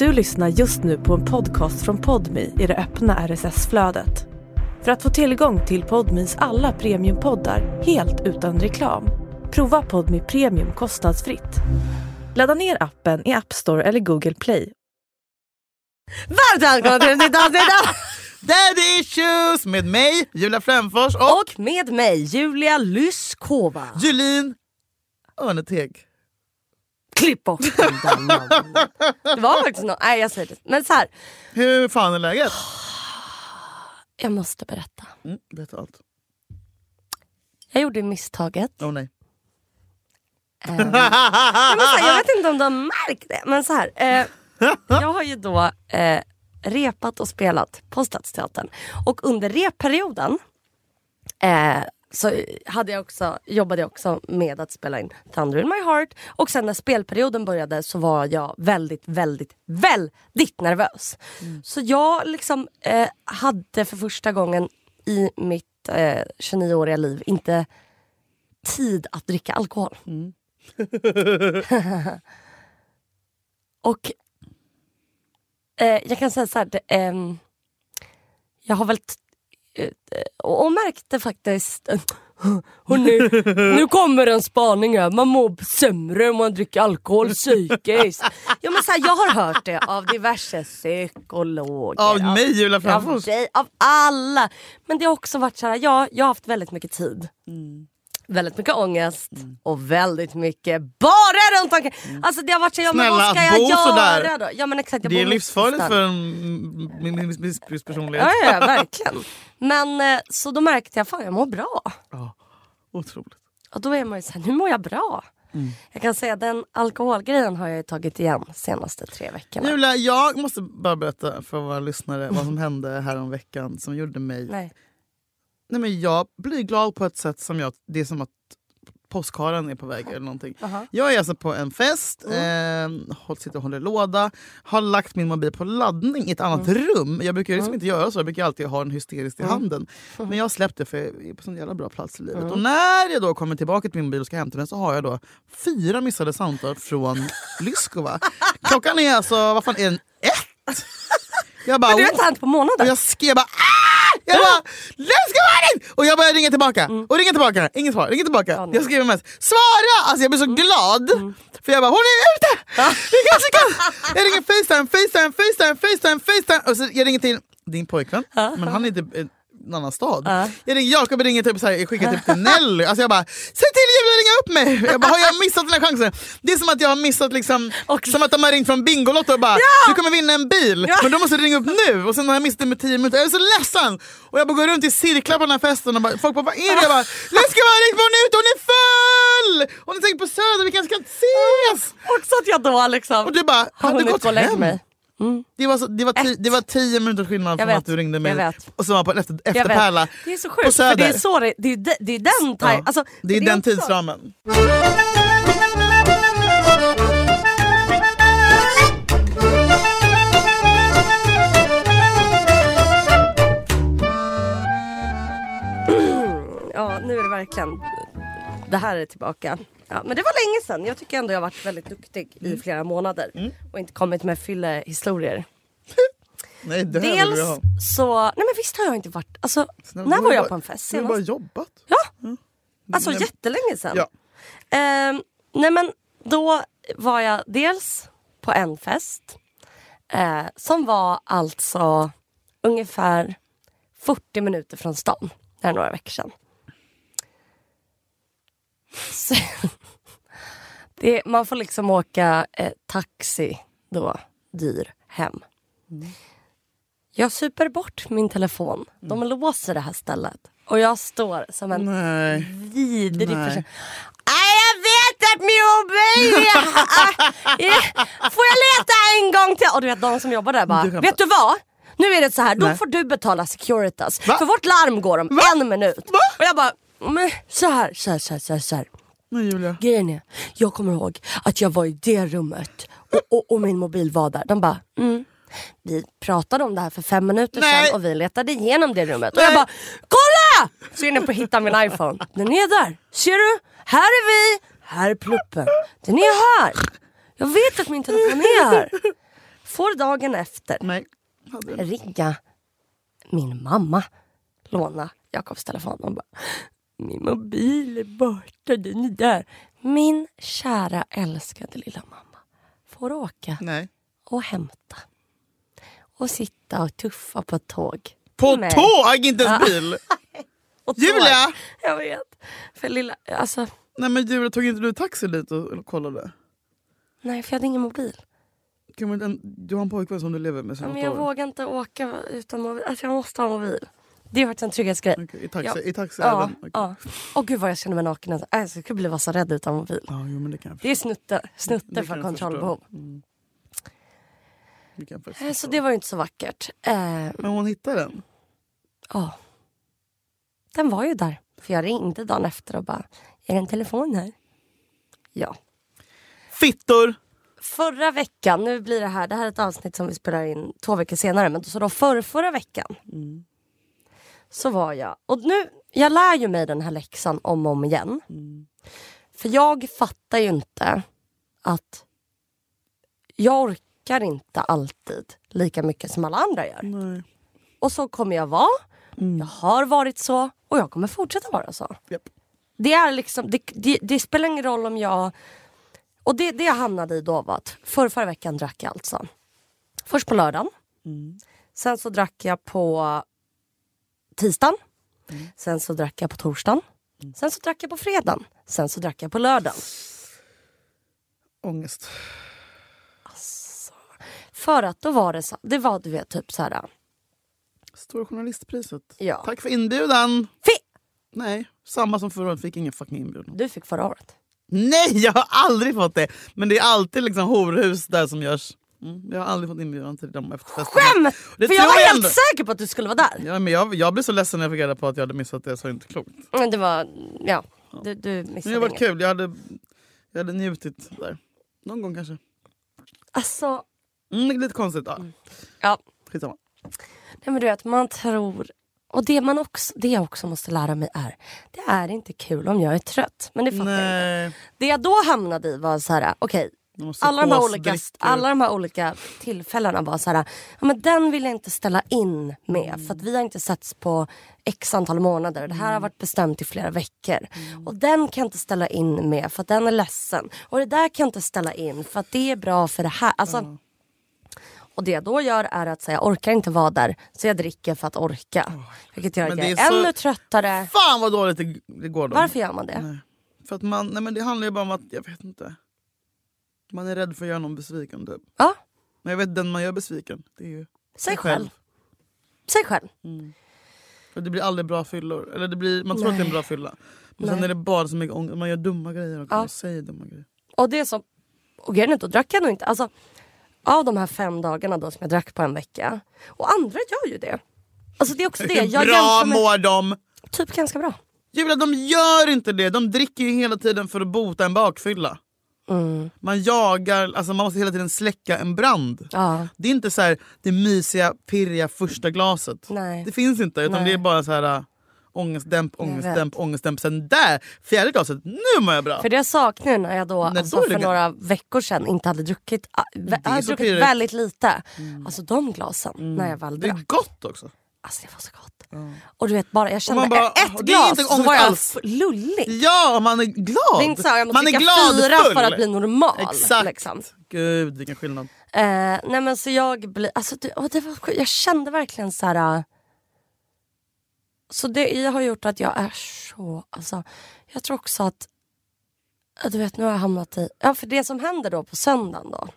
Du lyssnar just nu på en podcast från Podmi i det öppna RSS-flödet. För att få tillgång till Podmis alla premiumpoddar helt utan reklam, prova Podmi Premium kostnadsfritt. Ladda ner appen i App Store eller Google Play. Varmt välkomna till ett nytt avsnitt av Daddy issues med mig, Julia Fränfors och, Och med mig Julia Lyskova. Julin Örneteg. Klipp bort den där namnet. Det var faktiskt något, nej jag säger det. Men så här, Hur fan är läget? jag måste berätta. Mm, berätta allt. Jag gjorde misstaget. Åh nej. Eh, men här, jag vet inte om du har märkt det, men så här. Eh, jag har ju då eh, repat och spelat på Stadsteatern. Och under repperioden eh, så hade jag också, jobbade jag också med att spela in Thunder in my heart. Och sen när spelperioden började så var jag väldigt, väldigt, väldigt nervös. Så jag liksom eh, hade för första gången i mitt eh, 29-åriga liv inte tid att dricka alkohol. Och eh, jag kan säga så här, det, ehm, jag har väl och, och märkte faktiskt Hörrni, nu kommer en spaning här. Man mår sämre om man dricker alkohol psykiskt. Ja, men så här, jag har hört det av diverse psykologer. Av mig, Julia av, Fränfors. dig, av alla. Men det har också varit så här, ja, jag har haft väldigt mycket tid. Väldigt mycket ångest och väldigt mycket bara runt omkring. Alltså det har varit så, ja, men Snälla, vad ska jag bo göra sådär. då? Ja, men exakt, jag Det är livsfarligt för en missbrukspersonlighet. Ja, ja, verkligen. Men eh, så då märkte jag, fan jag mår bra. Ja, Otroligt. Och då är man ju såhär, nu mår jag bra. Jag kan säga den alkoholgrejen har jag ju tagit igen senaste tre veckorna. Julia, jag måste bara berätta för våra lyssnare vad som hände här om veckan som gjorde mig... Nej. Nej. men jag blir glad på ett sätt som jag... Det är som att påskharen är på väg eller någonting. Aha. Jag är alltså på en fest, Mm. eh, sitter och håller låda, har lagt min mobil på laddning i ett annat Mm. rum. Jag brukar liksom inte göra så, jag brukar alltid ha den hysteriskt i handen. Men jag har släppt det för jag är på sån jävla bra plats i livet. Mm. Och när jag då kommer tillbaka till min mobil och ska hämta den så har jag då fyra missade samtal från Lyskova. Klockan är alltså, vad fan är den? Ett? Jag bara, Men du har inte hänt på månader? och jag skrev bara ah! Jag bara Lyskovarin! Och jag började ringa tillbaka och ringa tillbaka, inget svar, ringa tillbaka. Mm. Ja. Mm. jag skrev mest svara! Alltså jag blev så glad. För jag bara hon är ute! Vi kanske kan! Jag ringer Facetime, Facetime, Facetime, Facetime, Facetime. Och så jag ringer till din pojkvän, men han är typ i en annan stad. Ja. Jag ringer Jakob ringer typ såhär, jag skickar typ till Nelly. Alltså jag bara säg till Julia ringa upp mig! Jag bara, har jag missat den här chansen? Det är som att jag har missat liksom, som att de har ringt från Bingolotto och bara du kommer vinna en bil men då måste du ringa upp nu och sen har jag missat den med 10 minuter. Jag är så ledsen! Och jag bara går runt i cirklar på den här festen och bara, folk bara vad är det? Jag bara Lyska var ringt hon är ute, hon är full! Hon är säkert på Söder, vi kanske kan ses! Också att jag då liksom Och du bara, har du gått och hem? mig. Det var, så, det, var ti, det var tio minuters skillnad från vet, att du ringde mig och så var på efter, Jag efter vet. Pärla. Det är så på sjukt för det är, så det, det, är, det är den Ja, alltså, det är för den också- tidsramen. Ja, nu är det verkligen... Det här är tillbaka. Ja, men det var länge sedan. Jag tycker ändå jag har varit väldigt duktig i Mm. flera månader. Och inte kommit med fyllehistorier. Nej, det Dels så... Nej men visst har jag inte varit... Alltså, Snälla, när var har jag bara- på en fest Du har senast? bara jobbat. Ja! Alltså Nej, jättelänge sedan. Ja. Ehm, nej men då var jag dels på en fest. Eh, som var alltså ungefär 40 minuter från stan. Det är några veckor sedan. Så, det, man får liksom åka eh, taxi då, dyr, hem. Jag super bort min telefon. De låser det här stället. Och jag står som en Nej. vidrig Nej. person. Nej, jag vet att min mobil. Ah, Får jag leta en gång till? Och du vet de som jobbar där bara, Du vet du vad? Nu är det så här, då Nej. får du betala Securitas. Va? För vårt larm går om Va? en minut. Va? Och jag bara, men så här, så här, så här, så här. Så här. Nej Julia. Grejen är, jag kommer ihåg att jag var i det rummet och, och, och min mobil var där. De bara, mm. Vi pratade om det här för fem minuter Nej. sedan och vi letade igenom det rummet. Och Nej. jag bara, kolla! Så inne på hitta min iPhone. Den är där. Ser du? Här är vi. Här är pluppen. Den är här. Jag vet att min telefon är här. Får dagen efter Nej. Ringa min mamma. Låna Jakobs telefon och bara Min mobil är borta, den är där. Min kära älskade lilla mamma får åka Nej. och hämta. Och sitta och tuffa på ett tåg. På Nej. tåg, inte ens bil! Och tåg. Julia! Jag vet. För lilla, alltså, Nej men Julia, tog inte du taxi dit och, kollade? nej för jag hade ingen mobil. Kan man, en, du har en pojkvän som du lever med sedan Men jag år? vågar inte åka utan mobil. Alltså jag måste ha mobil. Det har varit en trygghetsgrej. Okej, I taxi, Ja. i taxi Ja, även? Okej. ja. Och gud vad jag känner mig naken. Alltså, jag skulle bli så rädd utan mobil. Ja, jo, men det kan jag Det är snutte, snutte för kontrollbehov. Mm. Det faktiskt Eh, Så det var ju inte så vackert. Eh, Men hon hittade den? ja. Den var ju där. För jag ringde dagen efter och bara, är det en telefon här? Ja. Fittor! Förra veckan, nu blir det här, det här är ett avsnitt som vi spelar in två veckor senare, men så då förra, förra veckan så var jag, och nu, jag lär ju mig den här läxan om och om igen. För jag fattar ju inte att jag orkar inte alltid lika mycket som alla andra gör. Nej. Och så kommer jag vara, jag har varit så och jag kommer fortsätta vara så. Japp. Det, är liksom, det, det, det spelar ingen roll om jag... Och det, det jag hamnade i då var att för, förra veckan drack jag alltså. Först på lördagen. Sen så drack jag på tisdagen. Sen så drack jag på torsdagen. Sen så drack jag på fredagen. Sen så drack jag på lördagen. Ångest. För att då var det så, det var du vet typ så här. Stora journalistpriset. Ja. Tack för inbjudan! Fi! Nej, samma som förra året. Fick ingen fucking inbjudan. Du fick förra året. Nej, jag har aldrig fått det! Men det är alltid liksom horhus där som görs. Mm, jag har aldrig fått inbjudan till de efterfesterna. Skämt! Det För jag var jag helt säker på att du skulle vara där. Ja, men jag, jag blev så ledsen när jag fick reda på att jag hade missat det, så inte klokt. Men det var, ja. Du, du missade Men det har varit inget. kul, jag hade, jag hade njutit där. Någon gång kanske. Alltså, Mm, det är lite konstigt. Ja. ja. Skitsamma. Nej, men du vet, man tror... Och det, man också, det jag också måste lära mig är, det är inte kul om jag är trött. Men det fattar jag inte. Nej. Det jag då hamnade i var så här, okej. Alla, de här olika, alla de här olika tillfällena var så här, ja, men den vill jag inte ställa in med Mm. för att vi har inte setts på x antal månader. Det här Mm. har varit bestämt i flera veckor. Och den kan jag inte ställa in med för att den är ledsen. Och det där kan jag inte ställa in för att det är bra för det här. Alltså, Och det jag då gör är att säga jag orkar inte vara där så jag dricker för att orka. Vilket gör att jag är, är så- ännu tröttare. Fan vad dåligt det går då. Varför gör man det? Nej. För att man, nej men det handlar ju bara om att, jag vet inte. Man är rädd för att göra någon besviken typ. Ja, Men jag vet den man gör besviken, det är ju sig själv. Sig själv. För det blir aldrig bra fyllor. Eller det blir, man tror att det är en bra fylla. Men sen Nej. är det bara så mycket ångest. Man gör dumma grejer också. Ja. Säger dumma grejer. Och det som... Och grejen är då drack jag nog inte... Alltså, av de här fem dagarna då som jag drack på en vecka. Och andra gör ju det. Alltså det är också det. Jag bra med, mår de? typ ganska bra. Julia, de gör inte det. De dricker ju hela tiden för att bota en bakfylla. Mm. Man jagar, alltså man måste hela tiden släcka en brand. Ja. Det är inte så här det mysiga, pirriga första glaset. Nej. Det finns inte. Utan Nej. det är bara så här äh, ångestdämp, Jag ångestdämp, ångestdämp. Sen där, fjärde glaset, nu mår jag bra. För det jag saknar när jag då, alltså, då för några veckor sedan inte hade druckit, äh, är hade druckit pirrigt. väldigt lite. Alltså de glasen, när jag väl Det är drack. gott också. Alltså det var så gott. Och du vet bara, jag kände bara, ett "Ah, det är glas inte så var jag alls." f- lullig. Ja, man är glad. Det är inte så här, jag måste man är dricka glad fyra full. för att bli normal. Exakt. Liksom. Gud vilken skillnad. Eh, nej men så jag blir, alltså det, och det var, jag kände verkligen så här. äh, Så det har gjort att jag är så, alltså jag tror också att, du vet nu har jag hamnat i, ja för det som händer då på söndagen då.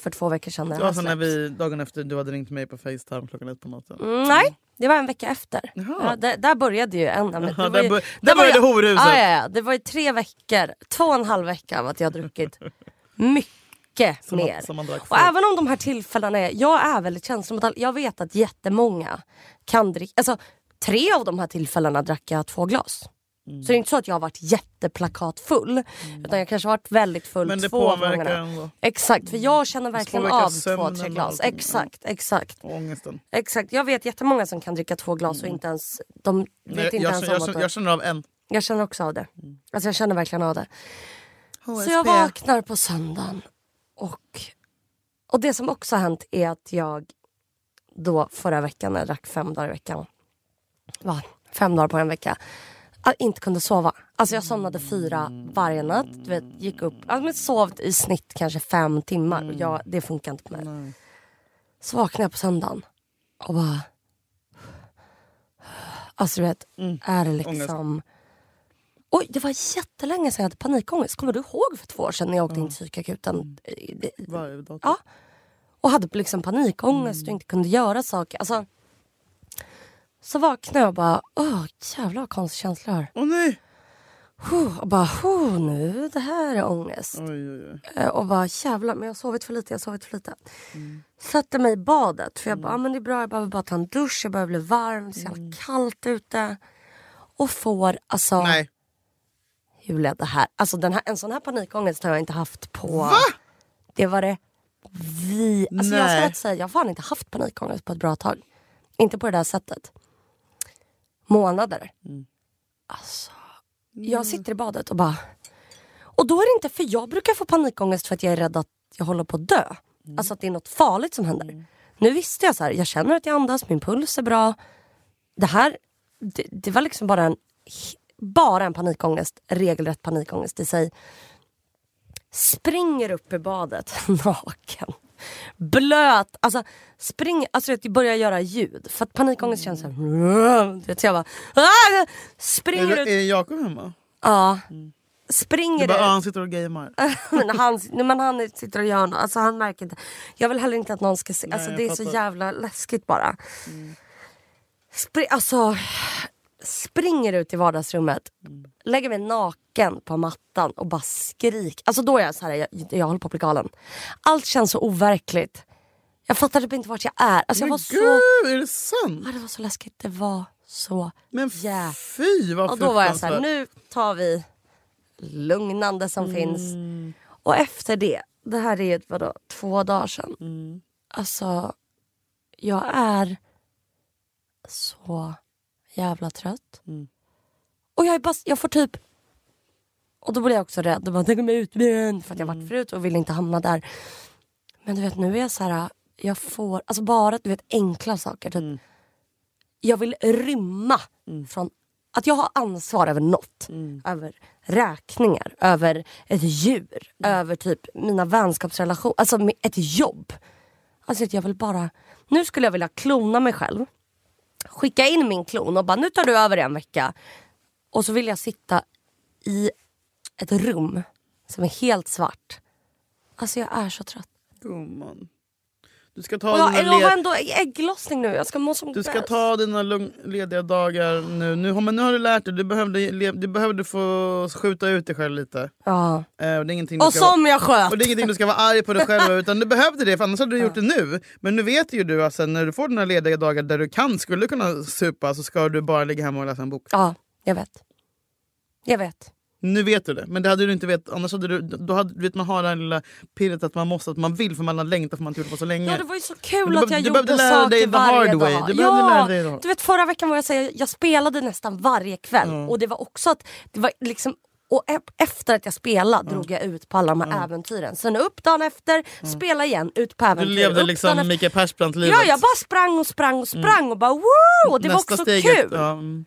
För två veckor sedan när Det det var här så när vi dagen efter du hade ringt mig på Facetime klockan ett på natten. Mm, nej, det var en vecka efter. Jaha. Ja, där, där började ju en... men det Ja, var där ju- bör- där började ju- horhuset. Ja, ja, ja, det var ju tre veckor, två och en halv vecka av att jag har druckit mycket Som mer. som och även om de här tillfällena är, jag är väldigt känslomättad. Jag vet att jättemånga kan dricka, alltså tre av de här tillfällena drack jag två glas. Mm. Så det är inte så att jag har varit jätteplakatfull. Utan jag kanske har varit väldigt full Men det två påverkar ändå. Exakt, för jag känner verkligen av två, tre glas. Exakt, exakt. Och ångesten. Exakt, jag vet jättemånga som kan dricka två glas och inte ens... De vet Mm. Nej, inte jag, ens om jag, att känner, jag känner av en. Jag känner också av det. Alltså jag känner verkligen av det. HSP. Så jag vaknar på söndagen och och det som också har hänt är att jag då förra veckan när jag drack fem dagar i veckan. Va? Fem dagar på en vecka. Jag inte kunde sova. Alltså jag somnade fyra varje natt. Du vet, gick upp, alltså sov i snitt kanske fem timmar. Och jag, det funkar inte för mig. Så vaknade jag på söndagen och bara... Alltså du vet, är det liksom... Oj, det var jättelänge sedan jag hade panikångest. Kommer du ihåg för två år sedan när jag åkte in till psykakuten? Det- Varje dag. Ja. Och hade liksom panikångest och inte kunde göra saker. Alltså, så vaknade jag och bara, åh jävlar vad konstig känsla jag har. Åh nej! Och bara, huh, nu det här är ångest. Oj, oj, oj. Eh, Och bara jävlar, men jag har sovit för lite, jag har sovit för lite. Sätter mig i badet för jag bara, ah, men det är bra, jag behöver bara ta en dusch, jag behöver bli varm, det är så jävla kallt ute. Och får alltså, Nej. Julia det här, alltså den här, en sån här panikångest har jag inte haft på... Va? Det var det vi... Alltså jag ska säga, jag har fan inte haft panikångest på ett bra tag. Inte på det där sättet. Månader. Alltså, jag sitter i badet och bara... Och då är det inte, för jag brukar få panikångest för att jag är rädd att jag håller på att dö. Alltså att det är något farligt som händer. Nu visste jag så här, jag känner att jag andas, min puls är bra. Det här, det, det var liksom bara en, bara en panikångest, regelrätt panikångest i sig. Springer upp i badet naken. Blöt, alltså spring, alltså det börjar göra ljud. För att panikångest känns såhär, så jag bara "Ah!" springer Är, ut. är Jakob hemma? Ja. Du Springer bara, ah, ut. han sitter och gamer. men han, nej, men han sitter och gör något, alltså han märker inte. Jag vill heller inte att någon ska se, Nej, alltså jag det är så fattar. Mm. jävla läskigt bara. Spri, alltså, springer ut i vardagsrummet, Mm. lägger mig naken på mattan och bara skrik. Alltså då är jag så här, jag, jag håller på att bli galen. Allt känns så overkligt. Jag fattar typ inte vart jag är. Alltså jag Men var så, gud, är det sant? ja, det var så läskigt. Det var så Men fy vad Och då var jag så här, nu tar vi lugnande som Mm. finns. Och efter det, det här är ju vadå, två dagar sedan. Mm. Alltså, jag är så jävla trött. Mm. Och jag är bara, jag får typ... Och då blir jag också rädd. Och bara, tänk om jag är utbränd. För att jag Mm. varit förut och vill inte hamna där. Men du vet nu är jag så här, jag får, alltså bara du vet enkla saker. Typ, Mm. Jag vill rymma från att jag har ansvar över något. Mm. Över räkningar, över ett djur, över typ mina vänskapsrelationer, alltså ett jobb. Alltså att jag vill bara, nu skulle jag vilja klona mig själv. Skicka in min klon och bara nu tar du över en vecka. Och så vill jag sitta i ett rum som är helt svart. Alltså jag är så trött. Gumman. Du ska ta jag, dina jag har ändå ägglossning nu, jag ska må som Du ska bäst. ta dina lugn- lediga dagar nu. nu. har- Men nu har du lärt dig, du behövde, du behövde få skjuta ut dig själv lite. Ja. Eh, och, det är ingenting du Och ska vara, som jag sköt! och det är ingenting du ska vara arg på dig själv utan du behövde det för annars hade du gjort det nu. Men nu vet ju du att sen när du får dina lediga dagar där du kan, skulle kunna supa så ska du bara ligga hemma och läsa en bok. Ja, jag vet. Jag vet. Nu vet du det, men det hade du inte vet. Annars hade du, då hade, du vet, man har det här lilla pirret att man måste, att man vill för man har längtat för man inte gjort det på så länge. Ja det var ju så kul du att jag du gjorde saker varje dag. Du behövde ja, lära dig the hard- du vet förra veckan var jag säga, jag spelade nästan varje kväll och det var också att det var liksom och efter att jag spelade drog jag ut på alla de här äventyren. Sen upp dagen efter, spela igen, ut på Du äventyr. levde upp liksom. Mikael Persbrandt-livet. Ja, jag bara sprang och sprang och sprang och bara wow! Och det var Nästa också steget, kul. Ja, mm,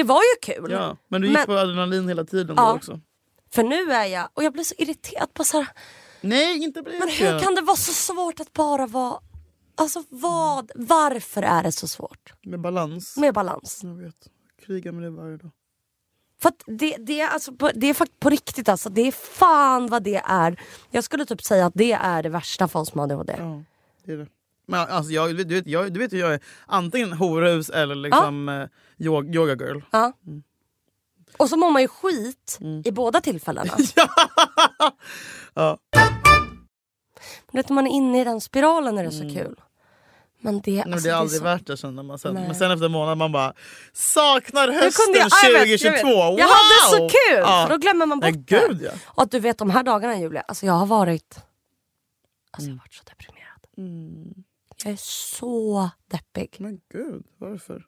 Det var ju kul. ja. Men du gick Men- på adrenalin hela tiden Ja. då också. För nu är jag, och jag blir så irriterad på så här, Nej, inte bli Men hur kan det vara så svårt att bara vara... Alltså vad, varför är det så svårt Med balans. med balans? Jag vet. Kriga med det varje dag. För det, det, är alltså på, det är faktiskt på riktigt alltså, det är fan vad det är. Jag skulle typ säga att det är det värsta för oss med ADHD. Ja, det är det. Men alltså, jag, du, vet, jag, du vet jag är. Antingen horhus eller liksom eh, yog- yoga girl. Ja. Och så mår man ju skit Mm. i båda tillfällena. Ja. Men vet, när man är inne i den spiralen är det så kul. Men det, Mm. Men alltså, det är är aldrig så... värt det känner man sen. Nej. Men sen efter en månad man bara saknar hösten jag, ja, jag vet, 2022. jag, vet. jag wow! hade så kul! Ja. För då glömmer man bort Nej, gud det. ja. Och att du vet de här dagarna Julia, alltså jag har varit Alltså jag har varit så deprimerad. Mm. Jag är så deppig. Men gud, varför?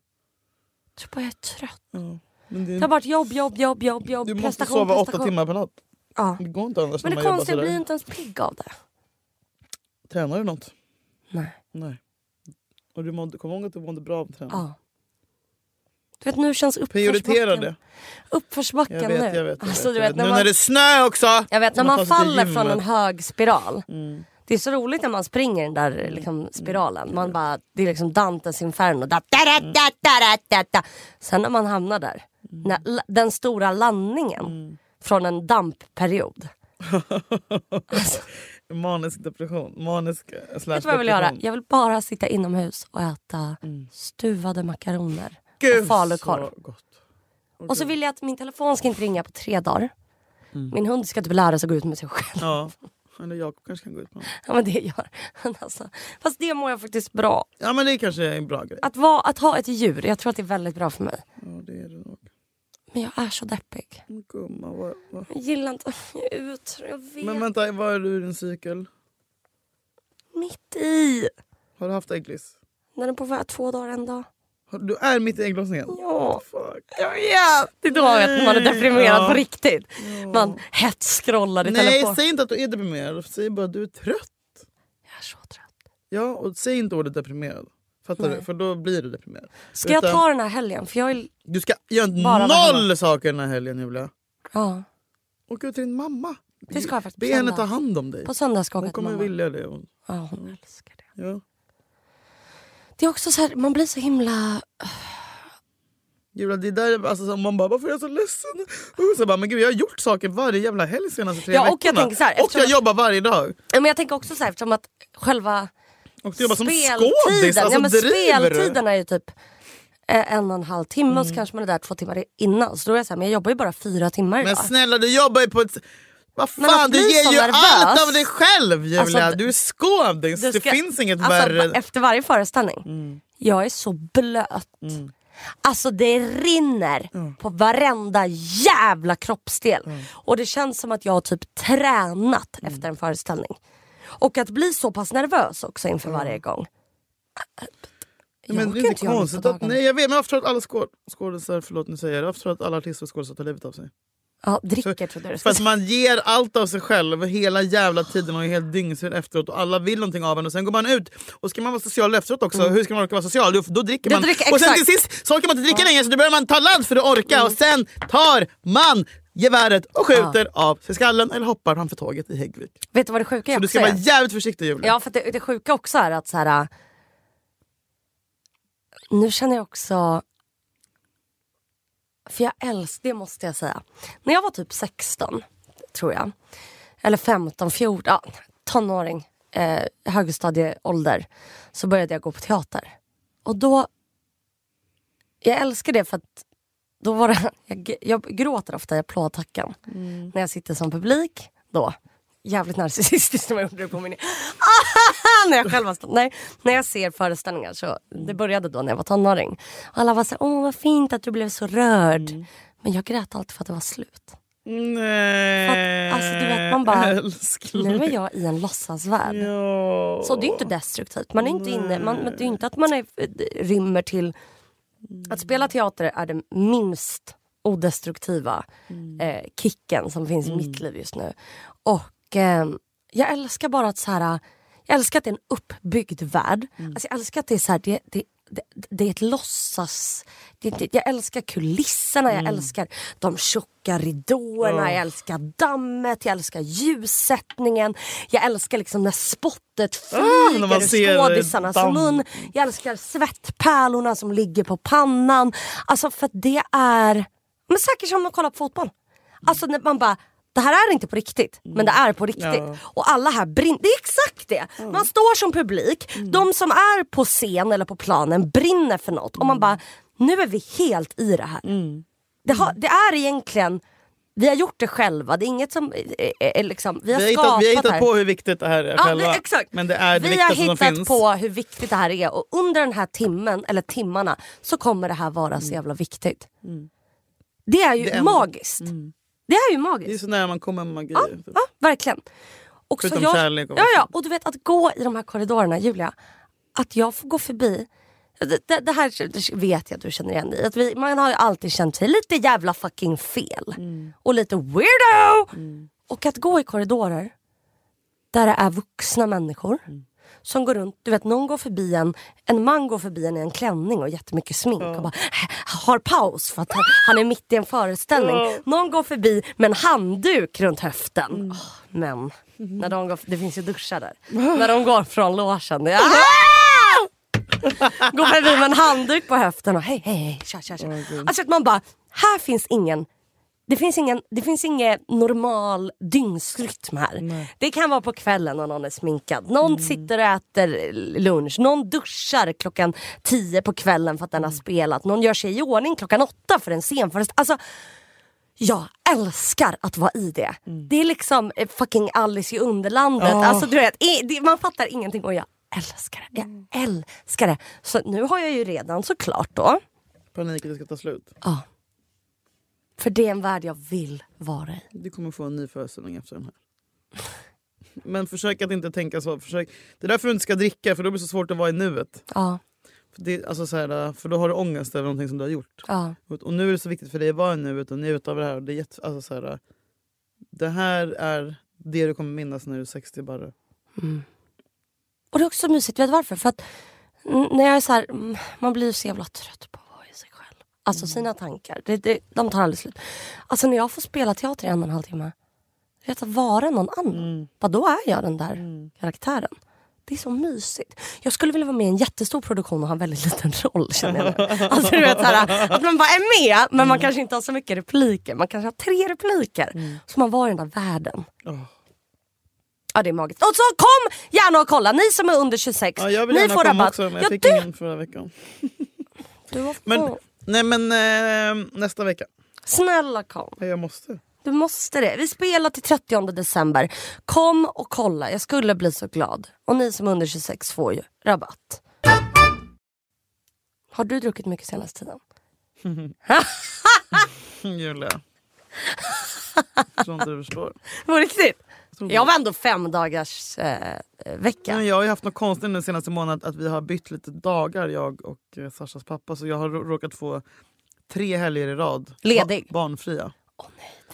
Jag tror bara jag är trött. Ja. Men det, Det har varit jobb, jobb, jobb, jobb, jobb. du måste sova åtta timmar per natt. Ja. Det går inte annars Men det konstiga blir inte ens pigg av det. Tränar du något? Nej. Nej. Och du mådde, kommer ihåg att du mådde bra av träna? Ja. Du vet nu känns Prioritera uppförsbacken. det. Uppförsbacken Jag vet, nu. jag vet. Jag Alltså, vet, du jag vet, när Nu man, när det är snö också! jag vet när Man man faller från en hög spiral. Mm. Det är så roligt när man springer den där liksom, spiralen. Man bara, det är liksom Dantes inferno. Da, da, da, da, da, da, da. Sen när man hamnar där, Mm. när, den stora landningen från en dampperiod. alltså, Manisk depression. Manisk eh, slash vet du vad jag vill göra? Jag vill bara sitta inomhus och äta stuvade makaroner Mm. Gud och falukorv. så gott. Och så vill jag att min telefon ska inte ringa på tre dagar. Mm. Min hund ska typ lära sig att gå ut med sig själv. Ja. Eller Jakob kanske kan gå ut med honom. Ja men det gör han alltså. Fast det mår jag faktiskt bra. Ja men det kanske är en bra grej. Att, vara, att ha ett djur, jag tror att det är väldigt bra för mig. Ja det är det nog. Men jag är så deppig. Men Gumma, vad, vad? Jag gillar inte jag är ut. Jag vet. Men vänta, var är du i din cykel? Mitt i. Har du haft ägglis? När den är på väg två dagar en dag. Du är mitt i ägglossningen? Ja. Fuck. Jag vet. Det är då vet man är deprimerad Ja. på riktigt. Man hetscrollar i Nej, telefon. säg inte att du är deprimerad. Säg bara att du är trött. Jag är så trött. Ja, och säg inte ordet deprimerad. Fattar Nej. du? För då blir du deprimerad. Ska jag Utan- ta den här helgen? För jag är... Du ska göra noll saker den här helgen Julia. Ja, Åk ut till din mamma. det ska jag faktiskt Be henne ta hand om dig. På söndag ska jag Hon kommer mamma. vilja det. Hon- Ja, hon älskar det. Ja. Det är också så här, man blir så himla... Julia, det där, alltså, så man bara, varför är jag så ledsen? Och så bara, men gud, jag har gjort saker varje jävla helg senaste tre Ja, veckorna. och jag tänker så här, och jag att- jobbar varje dag. Ja, Men jag tänker också så här, eftersom att själva Och du jobbar som skådis. Alltså, ja, men driver speltiden är ju typ eh, en och en halv timme Mm. och så kanske man är där två timmar innan. Så då är jag så här, men jag jobbar ju bara fyra timmar Men idag. snälla, du jobbar ju på ett... Vad fan, du ger ju nervös. allt av dig själv Julia. Alltså, du är skådis, det finns inget alltså, värre. Efter varje föreställning, Mm. jag är så blöt. Alltså det rinner på varenda jävla kroppsdel. Och det känns som att jag har typ tränat Mm. efter en föreställning. Och att bli så pass nervös också inför varje gång. Jag men det är inte konstigt att, nej jag vet men jag tror att alla skåd, skådisar, förlåt nu säger jag jag tror att alla artister och skådisar tar livet av sig. Ja, dricker trodde jag du För skulle att säga. man ger allt av sig själv hela jävla tiden och är helt dyngsur efteråt och alla vill någonting av en och sen går man ut och ska man vara social efteråt också, hur ska man orka vara social? Då, då dricker man. dricker- och sen till sist så orkar man inte dricka längre så då börjar man ta ladd för att orka och sen tar man geväret och skjuter av sig skallen eller hoppar framför tåget i Häggvik. Vet du vad det sjuka är Så du ska vara jävligt försiktig Julia. Ja för det, det sjuka också är att så här. äh, Nu känner jag också För jag älskar, det måste jag säga. När jag var typ 16 tror jag. Eller 15, 14, ja, tonåring. Eh, högstadieålder. Så började jag gå på teater. Och då Jag älskar det för att då var det, jag, jag gråter ofta i applådtacken. När jag sitter som publik då. Jävligt narcissistiskt när man gjorde det på min... när jag själv stått. Nej, när jag ser föreställningar så, det började då när jag var tonåring. Alla var så åh vad fint att du blev så rörd. Men jag grät alltid för att det var slut. Nej, att, alltså, du vet, man bara, älskling. Nu är jag i en låtsasvärld. Ja. Så det är inte destruktivt. Man är inte inne, man, det är inte att man är, rymmer till... Att spela teater är det minst odestruktiva eh, kicken som finns i mitt liv just nu. Och eh, jag älskar bara att så här, jag älskar att det är en uppbyggd värld. Alltså, jag älskar att det är så här, det, det, det, det är ett låtsas... Jag älskar kulisserna, jag älskar de tjocka ridåerna, jag älskar dammet, jag älskar ljussättningen. Jag älskar liksom när spottet man flyger ser ur skådisarnas damm. mun. Jag älskar svettpärlorna som ligger på pannan. Alltså för att det är... Men säkert som att kolla på fotboll. Alltså när man bara det här är inte på riktigt, men det är på riktigt. Ja. Och alla här brinner. Det är exakt det! Man står som publik, de som är på scen eller på planen brinner för något. Och man bara, nu är vi helt i det här. Det, har, det är egentligen, vi har gjort det själva, det är inget som... är- är liksom, vi har, Vi har, skapat hittat, vi har hittat på hur viktigt det här är Ja, själva. exakt. Men det är det vi har hittat på hur viktigt det här är och under den här timmen, eller timmarna, så kommer det här vara så jävla viktigt. Det är ju Det är- magiskt. Det är ju Det är magiskt. så nära man kommer med magi. Ja, ja, verkligen. Och så Förutom jag, kärlek och ja, ja, och du vet att gå i de här korridorerna, Julia. Att jag får gå förbi. Det, det, det här det vet jag att du känner igen dig i. Man har ju alltid känt sig lite jävla fucking fel. Mm. Och lite weirdo. Och att gå i korridorer där det är vuxna människor. Mm. Som går runt, du vet någon går förbi en, en man går förbi en i en klänning och jättemycket smink och bara har paus för att han, han är mitt i en föreställning. Någon går förbi med en handduk runt höften. Mm. Oh, men, när de går, det finns ju duschar där. när de går från logen. Ja. Går förbi med en handduk på höften och hej hej hej. Tja, tja, tja. Alltså att man bara, här finns ingen det finns ingen det finns ingen normal dygnsrytm här. Det kan vara på kvällen när någon är sminkad. Någon sitter och äter lunch. Någon duschar klockan tio på kvällen för att den har spelat. Någon gör sig i ordning klockan åtta för en scenföreställning. Alltså, jag älskar att vara i det. Det är liksom eh, fucking Alice i Underlandet. Alltså, du vet, man fattar ingenting och jag älskar det. Jag älskar det. Så nu har jag ju redan såklart då. Panik att det ska ta slut. Ja. För det är en värld jag vill vara i. Du kommer få en ny föreställning efter den här. Men försök att inte tänka så. Försök. Det är därför du inte ska dricka för då blir det så svårt att vara i nuet. Ja, För, det, alltså så här, för då har du ångest över någonting som du har gjort. ja. Och nu är det så viktigt för dig att vara i nuet och njuta av det här. Och det, är jätte, alltså så här, det här är det du kommer minnas när du är 60 bara. Och det är också mysigt, vet du varför? För att mm, när jag är så här, mm, man blir så jävla trött på att vara i sig själv. Alltså sina tankar, det, det, de tar aldrig slut. Alltså när jag får spela teater i en och en halv timme. Vet att vara någon annan. Bara då är jag den där karaktären. Det är så mysigt. Jag skulle vilja vara med i en jättestor produktion och ha en väldigt liten roll känner jag nu. Alltså du vet så här, att man bara är med men man kanske inte har så mycket repliker. Man kanske har tre repliker. Så man var i den där världen. Åh. Ja det är magiskt. Och så kom gärna och kolla, ni som är under 26. Ja, jag vill ni gärna får komma rabatt. också men jag ja, fick du, ingen förra veckan. du har Men. Nej men eh, nästa vecka. Snälla kom. Nej, Jag måste. Du måste det. Vi spelar till 30 december. Kom och kolla, jag skulle bli så glad. Och ni som är under 26 får ju rabatt. Har du druckit mycket senaste tiden? Julia. Inte du förstår. På riktigt? Tror Jag var ändå fem dagars eh, vecka. Men jag har haft något konstigt den senaste månaden att vi har bytt lite dagar jag och eh, Sashas pappa. Så jag har rå- råkat få tre helger i rad. Ledig. Ba- barnfria.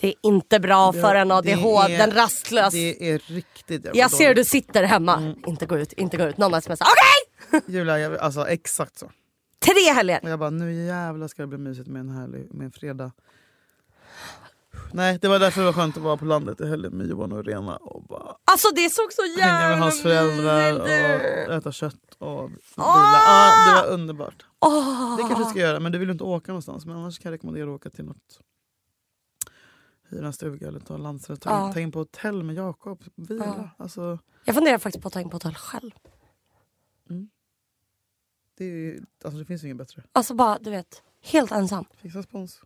Det är inte bra Det- för en det ADHD, är- den rastlös. Det är riktigt Jag ser hur du dåligt. sitter hemma. Mm. Inte gå ut, inte gå ut. Någon smsar. Okej! Julia, jag, alltså exakt så. Tre helger. Och jag bara, nu jävlar ska det bli mysigt med en härlig med en fredag. Nej, det var därför det var skönt att vara på landet i helgen med Johan och Rena och bara Alltså det såg så jävla hänga med hans föräldrar och äta kött och bila. Åh! Ja, det var underbart. Åh. Det kanske du ska göra, men du vill inte åka någonstans. Men annars kan jag rekommendera att åka till något hyra en stuga eller ta landsrätt. Ta, Ja. ta in på hotell med Jakob. Vila. Alltså, Jag funderar faktiskt på att ta in på hotell själv. det, är, ju- alltså det finns ju inget bättre. Alltså bara, du vet, helt ensam. Fixa spons.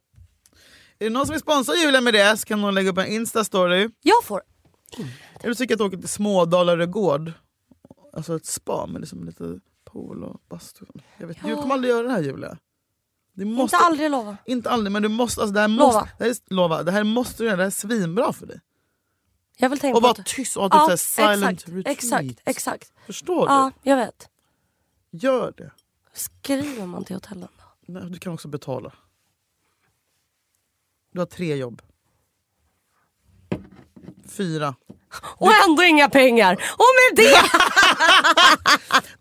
Är det någon som vill sponsra Julia med det så kan någon lägga upp en Insta-story. Jag får... Är du tycker att åka till Smådalarö gård? Alltså ett spa med liksom lite pool och bastu. Jag, vet, Ja. jag kommer aldrig göra det här Julia. Det måste, Inte aldrig lova. Inte aldrig, men du måste, alltså det här Lova. måste, det här är, lova. Det här måste du göra, det här är svinbra för dig. Jag vill tänka Och vara tyst och ha typ så här silent exakt, retreat. exakt, exakt. Förstår du? Ja, jag vet. Gör det. Skriver man till hotellen då? Nej, Du kan också betala. Du har tre jobb. Fyra. Och ändå inga pengar! Och med det!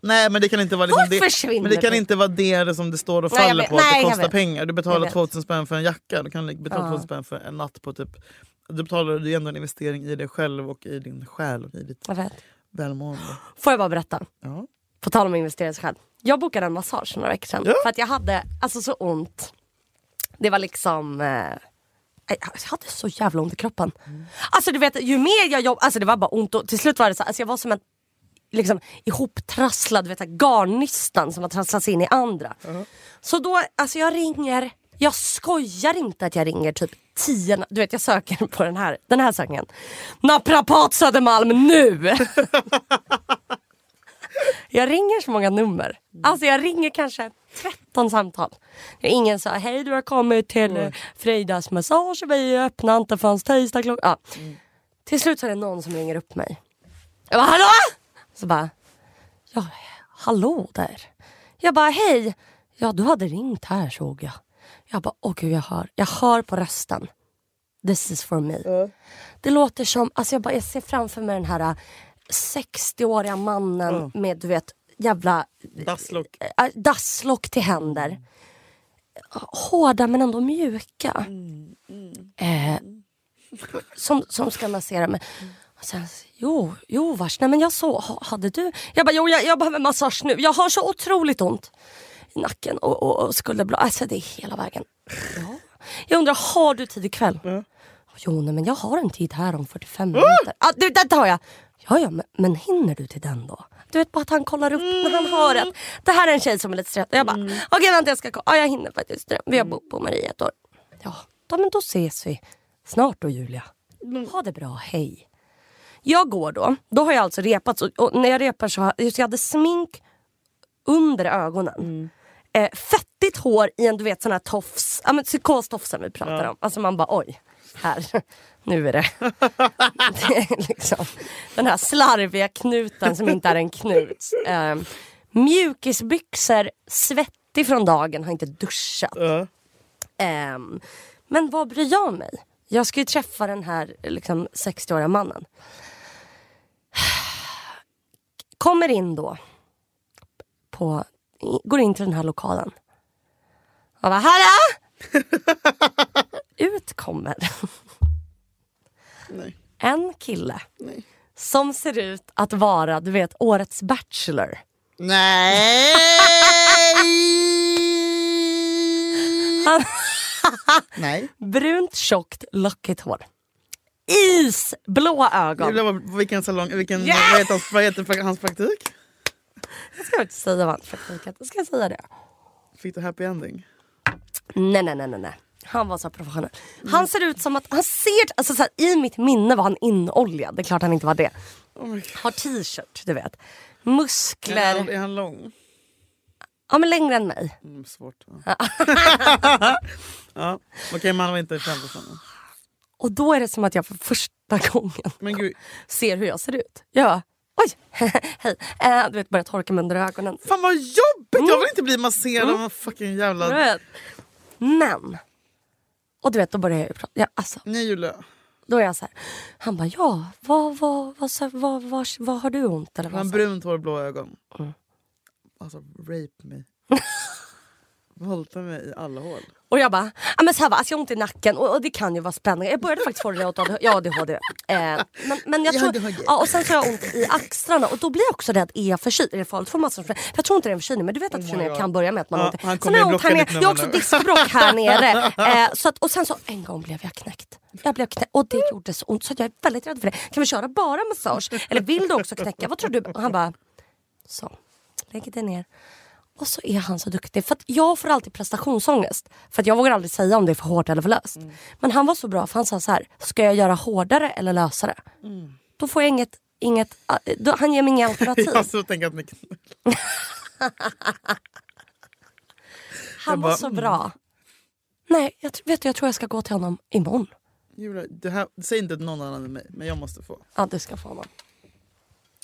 Nej men det kan inte vara liksom det, men det kan inte vara det som det står och Nej, faller vet. på. Att Nej, det jag kostar pengar. Du betalar vet. 2000 spänn för en jacka. Du kan betala Ja. 2000 spänn för en natt på typ... Du betalar du ändå en investering i dig själv och i din själ och i ditt Jag vet. välmående. Får jag bara berätta? Ja. På tal om att investera i sig själv. Jag bokade en massage några veckor sedan. Ja. För att jag hade alltså så ont. Det var liksom... Eh, jag hade så jävla ont i kroppen. Alltså du vet ju mer jag jobbade, alltså det var bara ont och till slut var det så alltså jag var som en liksom ihoptrasslad, vet, garnnystan som har trasslats in i andra. Så då, alltså jag ringer, jag skojar inte att jag ringer typ 10, du vet jag söker på den här, den här sökningen. Naprapat Södermalm nu! Jag ringer så många nummer. Alltså jag ringer kanske 13 samtal. Ingen sa hej du har kommit till eh, Fridas massage, vi öppnar inte förrän tisdag klockan... Ja. Till slut så är det någon som ringer upp mig. Jag bara hallå? Så bara, ja hallå där. Jag bara hej. Ja du hade ringt här såg jag. Jag bara åh gud jag hör, jag hör på rösten. This is for me. Det låter som, alltså jag, bara, jag ser framför mig den här 60-åriga mannen oh. med du vet jävla dasslock, äh, dasslock till händer. Hårda men ändå mjuka. Mm. Mm. Eh, som, som ska massera mig. Och sen, jo, jo vars, nej men jag så, hade du? Jag bara, jo jag, jag behöver massage nu. Jag har så otroligt ont i nacken och, och, och skulderblad. Alltså det är hela vägen. Ja. Jag undrar, har du tid ikväll? Mm. Jo, nej, men jag har en tid här om 45 mm. minuter. Ah, du, det har jag. Ja, ja, men, men hinner du till den då? Du vet bara att han kollar upp mm. när han hör att det här är en tjej som är lite stressad. Jag bara, mm. okej okay, vänta jag ska kolla. Ja, jag hinner faktiskt. Vi har bott på Maria ett år. Ja, då, men då ses vi snart då Julia. Mm. Ha det bra, hej. Jag går då, då har jag alltså repat och, när jag repar så har jag hade smink under ögonen. Mm. Eh, fettigt hår i en du vet sån här tofs, ja, men psykostofsen vi pratar ja. om. Alltså man bara oj, här, nu är det. det är liksom, den här slarviga knuten som inte är en knut. Eh, mjukisbyxor, svettig från dagen, har inte duschat. Uh. Eh, men vad bryr jag mig? Jag ska ju träffa den här liksom, 60-åriga mannen. Kommer in då. På, går in till den här lokalen. Och bara hallå! Ut kommer Nej. en kille Nej. som ser ut att vara du vet årets bachelor. Nej! Han, Nej. Brunt, tjockt, lockigt hår. Isblå ögon. vilken salong, vilken, yeah! vad, heter hans, vad heter hans praktik? Jag ska inte säga vad hans praktik heter. Ska jag säga det? Fick du happy ending? Nej, nej, nej. nej. Han var så professionell. Han mm. ser ut som att, han ser, alltså så här, i mitt minne var han inoljad. Det är klart han inte var det. Oh Har t-shirt, du vet. Muskler. Är han, är han lång? Ja men längre än mig. Mm, svårt. Ja. ja. Okej okay, men han var inte känd för Och då är det som att jag för första gången ser hur jag ser ut. Jag oj, hej. Äh, du vet börjar torka mig under ögonen. Fan vad jobbigt! Mm. Jag vill inte bli masserad mm. av en fucking jävla... Men. Och du vet då börjar jag ju prata. Ja, alltså. Nej Julia. Då är jag så här. Han bara ja, vad, vad, vad, vad, vad, vad, vad har du ont? Eller vad, han brunt hår, blå ögon. Mm. Alltså rape me. Våldta mig i alla hål. Och jag bara, ah, men så här va, alltså jag har ont i nacken och, och, det kan ju vara spännande. Jag började faktiskt få det åt ADHD. Eh, men, men jag tror, ja, och sen så har jag ont i axlarna och då blir jag också rädd, är jag förkyld? Är det farligt för massor? För jag tror inte det är en förkylning men du vet att oh förkylningar kan börja med att man ja, har ont. Sen har jag ont här nere, jag har också diskbråck här nere. Eh, så att, och sen så en gång blev jag knäckt. Jag blev knäckt och det gjorde så ont så jag är väldigt rädd för det. Kan vi köra bara massage? Eller vill du också knäcka? Vad tror du? Och han bara, så, lägg det ner. Och så är han så duktig. För jag får alltid prestationsångest. För jag vågar aldrig säga om det är för hårt eller för löst. Mm. Men han var så bra för han sa så här, ska jag göra hårdare eller lösare? Mm. Då får jag inget, inget äh, då, han ger mig inga alternativ. jag så tänker att ni... han bara, var så bra. Mm. Nej, jag, vet du, jag tror jag ska gå till honom imorgon. Julia, det här, säg inte till någon annan än mig, men jag måste få. Ja, du ska få honom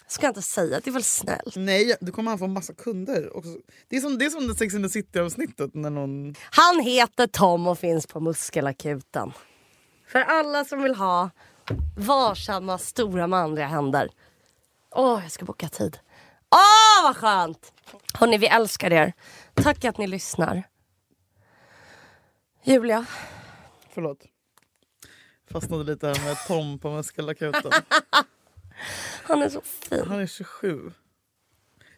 ska jag inte säga, det är väl snällt? Nej, då kommer han få massa kunder. Också. Det är som det, är som Sex and the City-avsnittet. När någon... Han heter Tom och finns på Muskelakuten. För alla som vill ha varsamma, stora manliga händer. Åh, oh, jag ska boka tid. Åh, oh, vad skönt! Hörni, vi älskar er. Tack att ni lyssnar. Julia? Förlåt. Fastnade lite här med Tom på Muskelakuten. Han är så fin. Han är 27.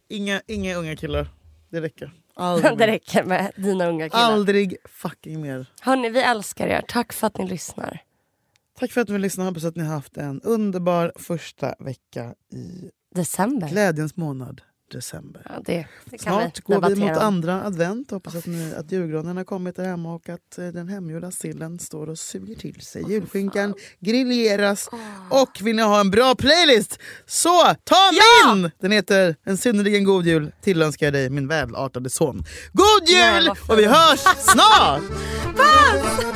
Inga, inga unga killar. Det räcker. Aldrig det räcker med dina unga killar. Aldrig fucking mer. Hörni, vi älskar er. Tack för att ni lyssnar. Tack för att ni lyssnar. Hoppas att ni har haft en underbar första vecka i december. Glädjens månad december. Ja, det, det Snart vi går vi mot om. andra advent. Hoppas att, ni, att julgranen har kommit där hemma och att eh, den hemgjorda sillen står och suger till sig. Oh, Julskinkan grilleras. Oh. Och vill ni ha en bra playlist så ta ja! min! Den heter En synnerligen god jul tillönskar jag dig min välartade son. God jul! Nej, och vi hörs snart! Puss!